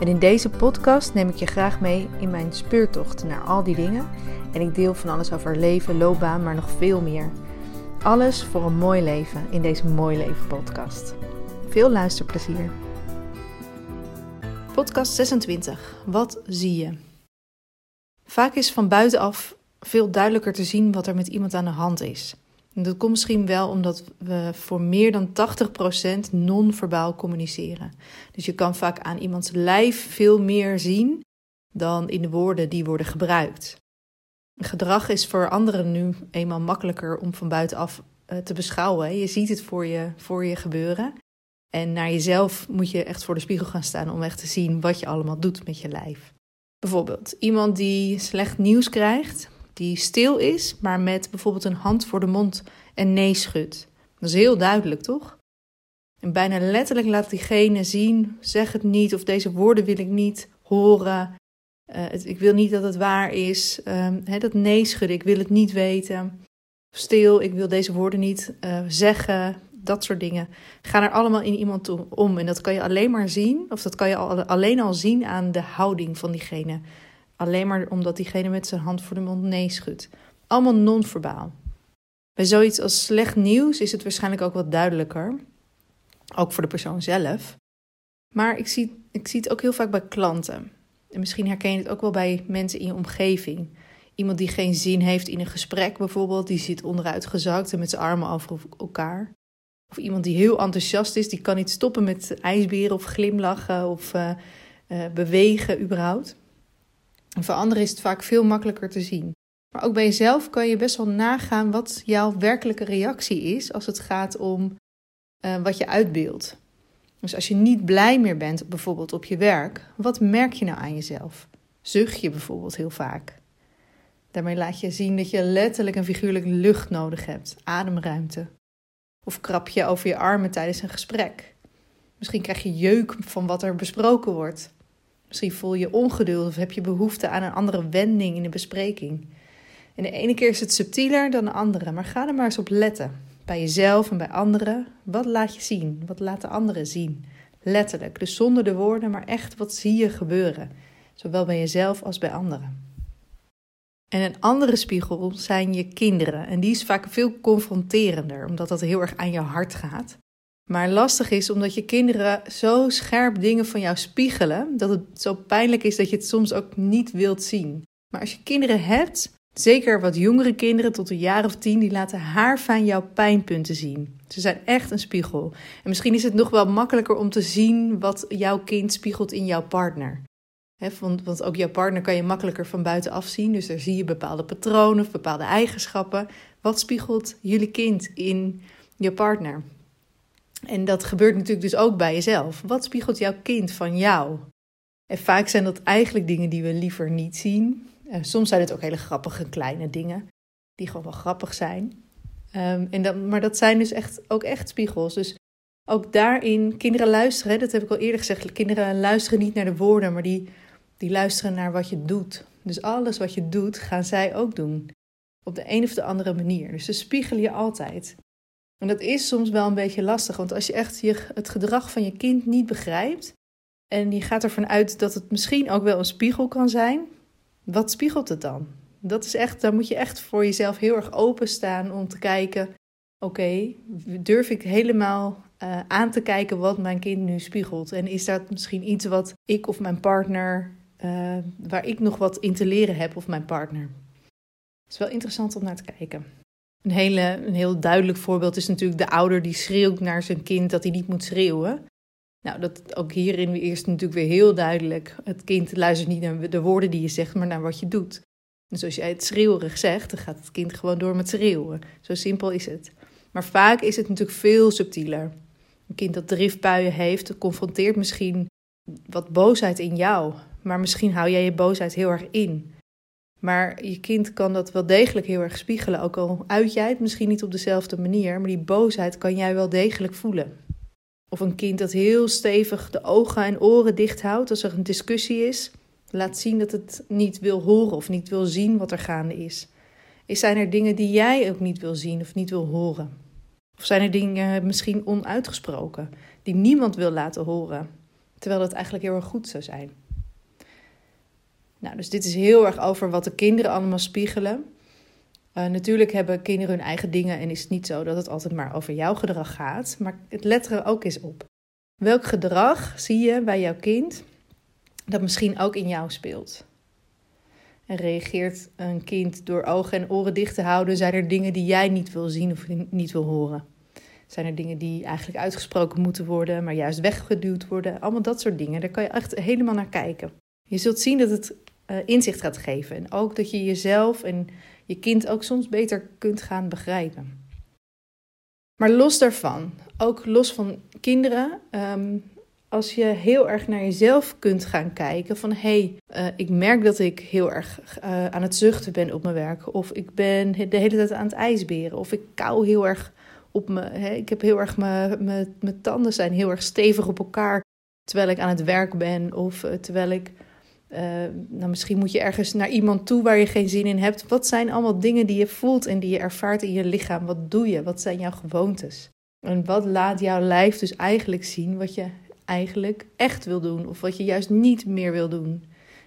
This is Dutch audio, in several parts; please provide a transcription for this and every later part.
En in deze podcast neem ik je graag mee in mijn speurtocht naar al die dingen. En ik deel van alles over leven, loopbaan, maar nog veel meer. Alles voor een mooi leven in deze Mooi Leven podcast. Veel luisterplezier. Podcast 26. Wat zie je? Vaak is van buitenaf veel duidelijker te zien wat er met iemand aan de hand is. Dat komt misschien wel omdat we voor meer dan 80% non-verbaal communiceren. Dus je kan vaak aan iemands lijf veel meer zien dan in de woorden die worden gebruikt. Gedrag is voor anderen nu eenmaal makkelijker om van buitenaf eh, te beschouwen. Je ziet het voor je, voor je gebeuren. En naar jezelf moet je echt voor de spiegel gaan staan om echt te zien wat je allemaal doet met je lijf. Bijvoorbeeld iemand die slecht nieuws krijgt, die stil is, maar met bijvoorbeeld een hand voor de mond en nee schudt. Dat is heel duidelijk, toch? En bijna letterlijk laat diegene zien: zeg het niet, of deze woorden wil ik niet horen. Uh, ik wil niet dat het waar is. Uh, dat nee schudden, ik wil het niet weten. Stil, ik wil deze woorden niet uh, zeggen. Dat soort dingen gaan er allemaal in iemand toe om. En dat kan je alleen maar zien, of dat kan je al, alleen al zien aan de houding van diegene. Alleen maar omdat diegene met zijn hand voor de mond nee schudt. Allemaal non-verbaal. Bij zoiets als slecht nieuws is het waarschijnlijk ook wat duidelijker. Ook voor de persoon zelf. Maar ik zie, ik zie het ook heel vaak bij klanten. En misschien herken je het ook wel bij mensen in je omgeving. Iemand die geen zin heeft in een gesprek bijvoorbeeld, die zit onderuit gezakt en met zijn armen over elkaar. Of iemand die heel enthousiast is, die kan niet stoppen met ijsberen of glimlachen of uh, uh, bewegen überhaupt. En voor anderen is het vaak veel makkelijker te zien. Maar ook bij jezelf kan je best wel nagaan wat jouw werkelijke reactie is als het gaat om uh, wat je uitbeeldt. Dus als je niet blij meer bent, bijvoorbeeld op je werk, wat merk je nou aan jezelf? Zucht je bijvoorbeeld heel vaak? Daarmee laat je zien dat je letterlijk en figuurlijk lucht nodig hebt, ademruimte. Of krap je over je armen tijdens een gesprek. Misschien krijg je jeuk van wat er besproken wordt. Misschien voel je ongeduld of heb je behoefte aan een andere wending in de bespreking. En de ene keer is het subtieler dan de andere, maar ga er maar eens op letten. Bij jezelf en bij anderen. Wat laat je zien? Wat laten anderen zien? Letterlijk, dus zonder de woorden, maar echt wat zie je gebeuren. Zowel bij jezelf als bij anderen. En een andere spiegel zijn je kinderen. En die is vaak veel confronterender, omdat dat heel erg aan je hart gaat. Maar lastig is omdat je kinderen zo scherp dingen van jou spiegelen, dat het zo pijnlijk is dat je het soms ook niet wilt zien. Maar als je kinderen hebt, zeker wat jongere kinderen tot een jaar of tien, die laten haarfijn jouw pijnpunten zien. Ze zijn echt een spiegel. En misschien is het nog wel makkelijker om te zien wat jouw kind spiegelt in jouw partner. want, want ook jouw partner kan je makkelijker van buitenaf zien. Dus daar zie je bepaalde patronen of bepaalde eigenschappen. Wat spiegelt jullie kind in je partner? En dat gebeurt natuurlijk dus ook bij jezelf. Wat spiegelt jouw kind van jou? En vaak zijn dat eigenlijk dingen die we liever niet zien. Uh, soms zijn het ook hele grappige kleine dingen, die gewoon wel grappig zijn. Um, en dat, maar dat zijn dus echt, ook echt spiegels. Dus ook daarin, kinderen luisteren, dat heb ik al eerder gezegd. Kinderen luisteren niet naar de woorden, maar die, die luisteren naar wat je doet. Dus alles wat je doet, gaan zij ook doen. Op de een of de andere manier. Dus ze spiegelen je altijd. En dat is soms wel een beetje lastig, want als je echt je, het gedrag van je kind niet begrijpt en je gaat ervan uit dat het misschien ook wel een spiegel kan zijn, wat spiegelt het dan? Dat is echt, daar moet je echt voor jezelf heel erg openstaan om te kijken: oké, durf ik helemaal uh, aan te kijken wat mijn kind nu spiegelt? En is dat misschien iets wat ik of mijn partner, uh, waar ik nog wat in te leren heb, of mijn partner? Het is wel interessant om naar te kijken. Een, hele, een heel duidelijk voorbeeld is natuurlijk de ouder die schreeuwt naar zijn kind dat hij niet moet schreeuwen. Nou, dat, ook hierin is natuurlijk weer heel duidelijk. Het kind luistert niet naar de woorden die je zegt, maar naar wat je doet. Dus als jij het schreeuwerig zegt, dan gaat het kind gewoon door met schreeuwen. Zo simpel is het. Maar vaak is het natuurlijk veel subtieler. Een kind dat driftbuien heeft, confronteert misschien wat boosheid in jou. maar misschien hou jij je boosheid heel erg in. Maar je kind kan dat wel degelijk heel erg spiegelen, ook al uit jij het misschien niet op dezelfde manier, maar die boosheid kan jij wel degelijk voelen. Of een kind dat heel stevig de ogen en oren dicht houdt als er een discussie is, laat zien dat het niet wil horen of niet wil zien wat er gaande is. Is zijn er dingen die jij ook niet wil zien of niet wil horen? Of zijn er dingen misschien onuitgesproken die niemand wil laten horen, terwijl dat eigenlijk heel erg goed zou zijn? Nou, dus dit is heel erg over wat de kinderen allemaal spiegelen. Uh, natuurlijk hebben kinderen hun eigen dingen en is het niet zo dat het altijd maar over jouw gedrag gaat. Maar het let er ook eens op. Welk gedrag zie je bij jouw kind dat misschien ook in jou speelt? En reageert een kind door ogen en oren dicht te houden? Zijn er dingen die jij niet wil zien of niet wil horen? Zijn er dingen die eigenlijk uitgesproken moeten worden, maar juist weggeduwd worden? Allemaal dat soort dingen. Daar kan je echt helemaal naar kijken. Je zult zien dat het uh, inzicht gaat geven. En ook dat je jezelf en je kind ook soms beter kunt gaan begrijpen. Maar los daarvan, ook los van kinderen, um, als je heel erg naar jezelf kunt gaan kijken van hé, hey, uh, ik merk dat ik heel erg uh, aan het zuchten ben op mijn werk, of ik ben de hele tijd aan het ijsberen, of ik kou heel erg op me, ik heb heel erg mijn, tanden zijn heel erg stevig op elkaar terwijl ik aan het werk ben, of terwijl ik uh, nou, misschien moet je ergens naar iemand toe waar je geen zin in hebt. Wat zijn allemaal dingen die je voelt en die je ervaart in je lichaam? Wat doe je? Wat zijn jouw gewoontes? En wat laat jouw lijf dus eigenlijk zien wat je eigenlijk echt wil doen of wat je juist niet meer wil doen?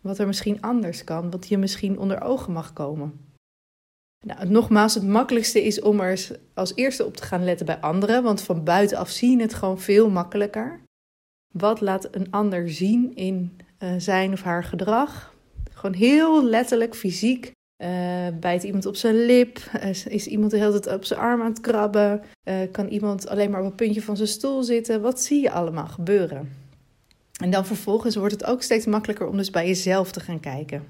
Wat er misschien anders kan, wat je misschien onder ogen mag komen. Nou, nogmaals, het makkelijkste is om er als eerste op te gaan letten bij anderen, want van buitenaf zien het gewoon veel makkelijker. Wat laat een ander zien in uh, zijn of haar gedrag. Gewoon heel letterlijk, fysiek. Uh, bijt iemand op zijn lip? Uh, is iemand de hele tijd op zijn arm aan het krabben? kan iemand alleen maar op een puntje van zijn stoel zitten? Wat zie je allemaal gebeuren? En dan vervolgens wordt het ook steeds makkelijker om dus bij jezelf te gaan kijken.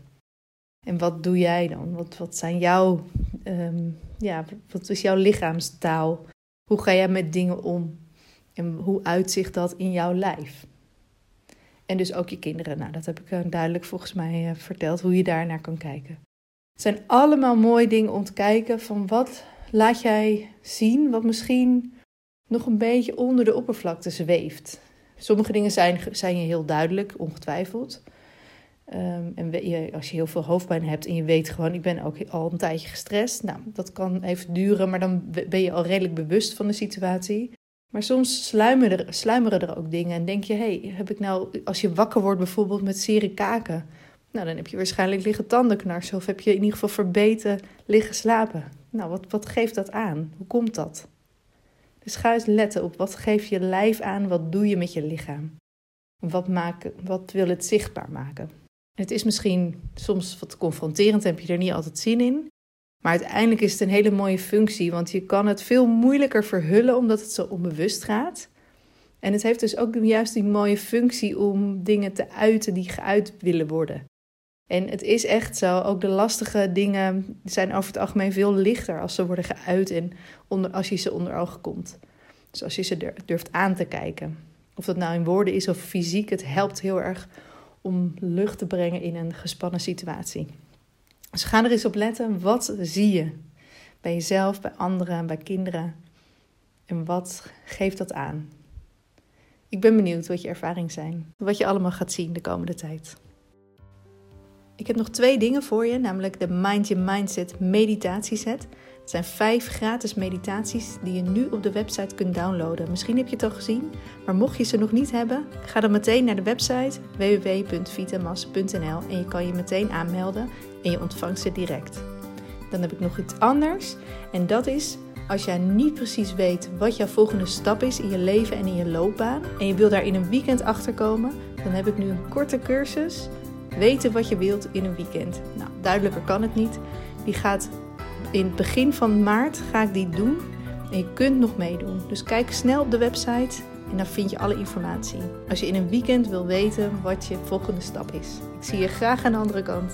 En wat doe jij dan? Wat, wat zijn jouw, um, ja, wat is jouw lichaamstaal? Hoe ga jij met dingen om? En hoe uitzicht dat in jouw lijf? En dus ook je kinderen. Nou, dat heb ik eh, duidelijk volgens mij eh, verteld, hoe je daar naar kan kijken. Het zijn allemaal mooie dingen om te kijken van wat laat jij zien, wat misschien nog een beetje onder de oppervlakte zweeft. Sommige dingen zijn, zijn je heel duidelijk, ongetwijfeld. Um, en je, als je heel veel hoofdpijn hebt en je weet gewoon, ik ben ook al een tijdje gestrest. Nou, dat kan even duren, maar dan ben je al redelijk bewust van de situatie. Maar soms sluimeren er, sluimeren er ook dingen en denk je, hey, heb ik nou, als je wakker wordt bijvoorbeeld met zere kaken, nou dan heb je waarschijnlijk liggen tandenknarsen of heb je in ieder geval verbeten liggen slapen. Nou, wat, wat geeft dat aan? Hoe komt dat? Dus ga eens letten op wat geeft je lijf aan, wat doe je met je lichaam? Wat, wat wil het zichtbaar maken? Het is misschien soms wat confronterend, heb je er niet altijd zin in. Maar uiteindelijk is het een hele mooie functie, want je kan het veel moeilijker verhullen omdat het zo onbewust gaat. En het heeft dus ook juist die mooie functie om dingen te uiten die geuit willen worden. En het is echt zo, ook de lastige dingen zijn over het algemeen veel lichter als ze worden geuit en onder, als je ze onder ogen komt. Dus als je ze durft aan te kijken. Of dat nou in woorden is of fysiek, het helpt heel erg om lucht te brengen in een gespannen situatie. Dus ga er eens op letten. Wat zie je? Bij jezelf, bij anderen, bij kinderen. En wat geeft dat aan? Ik ben benieuwd wat je ervaringen zijn. Wat je allemaal gaat zien de komende tijd. Ik heb nog twee dingen voor je, namelijk de Mind Your Mindset meditatieset. Het zijn vijf gratis meditaties die je nu op de website kunt downloaden. Misschien heb je het al gezien, maar mocht je ze nog niet hebben, ga dan meteen naar de website www.vitamas.nl en je kan je meteen aanmelden en je ontvangt ze direct. Dan heb ik nog iets anders en dat is als jij niet precies weet wat jouw volgende stap is in je leven en in je loopbaan en je wil daar in een weekend achterkomen, dan heb ik nu een korte cursus. Weten wat je wilt in een weekend. Nou, duidelijker kan het niet. Die gaat in het begin van maart ga ik die doen. En je kunt nog meedoen. Dus kijk snel op de website en dan vind je alle informatie. Als je in een weekend wil weten wat je volgende stap is. Ik zie je graag aan de andere kant.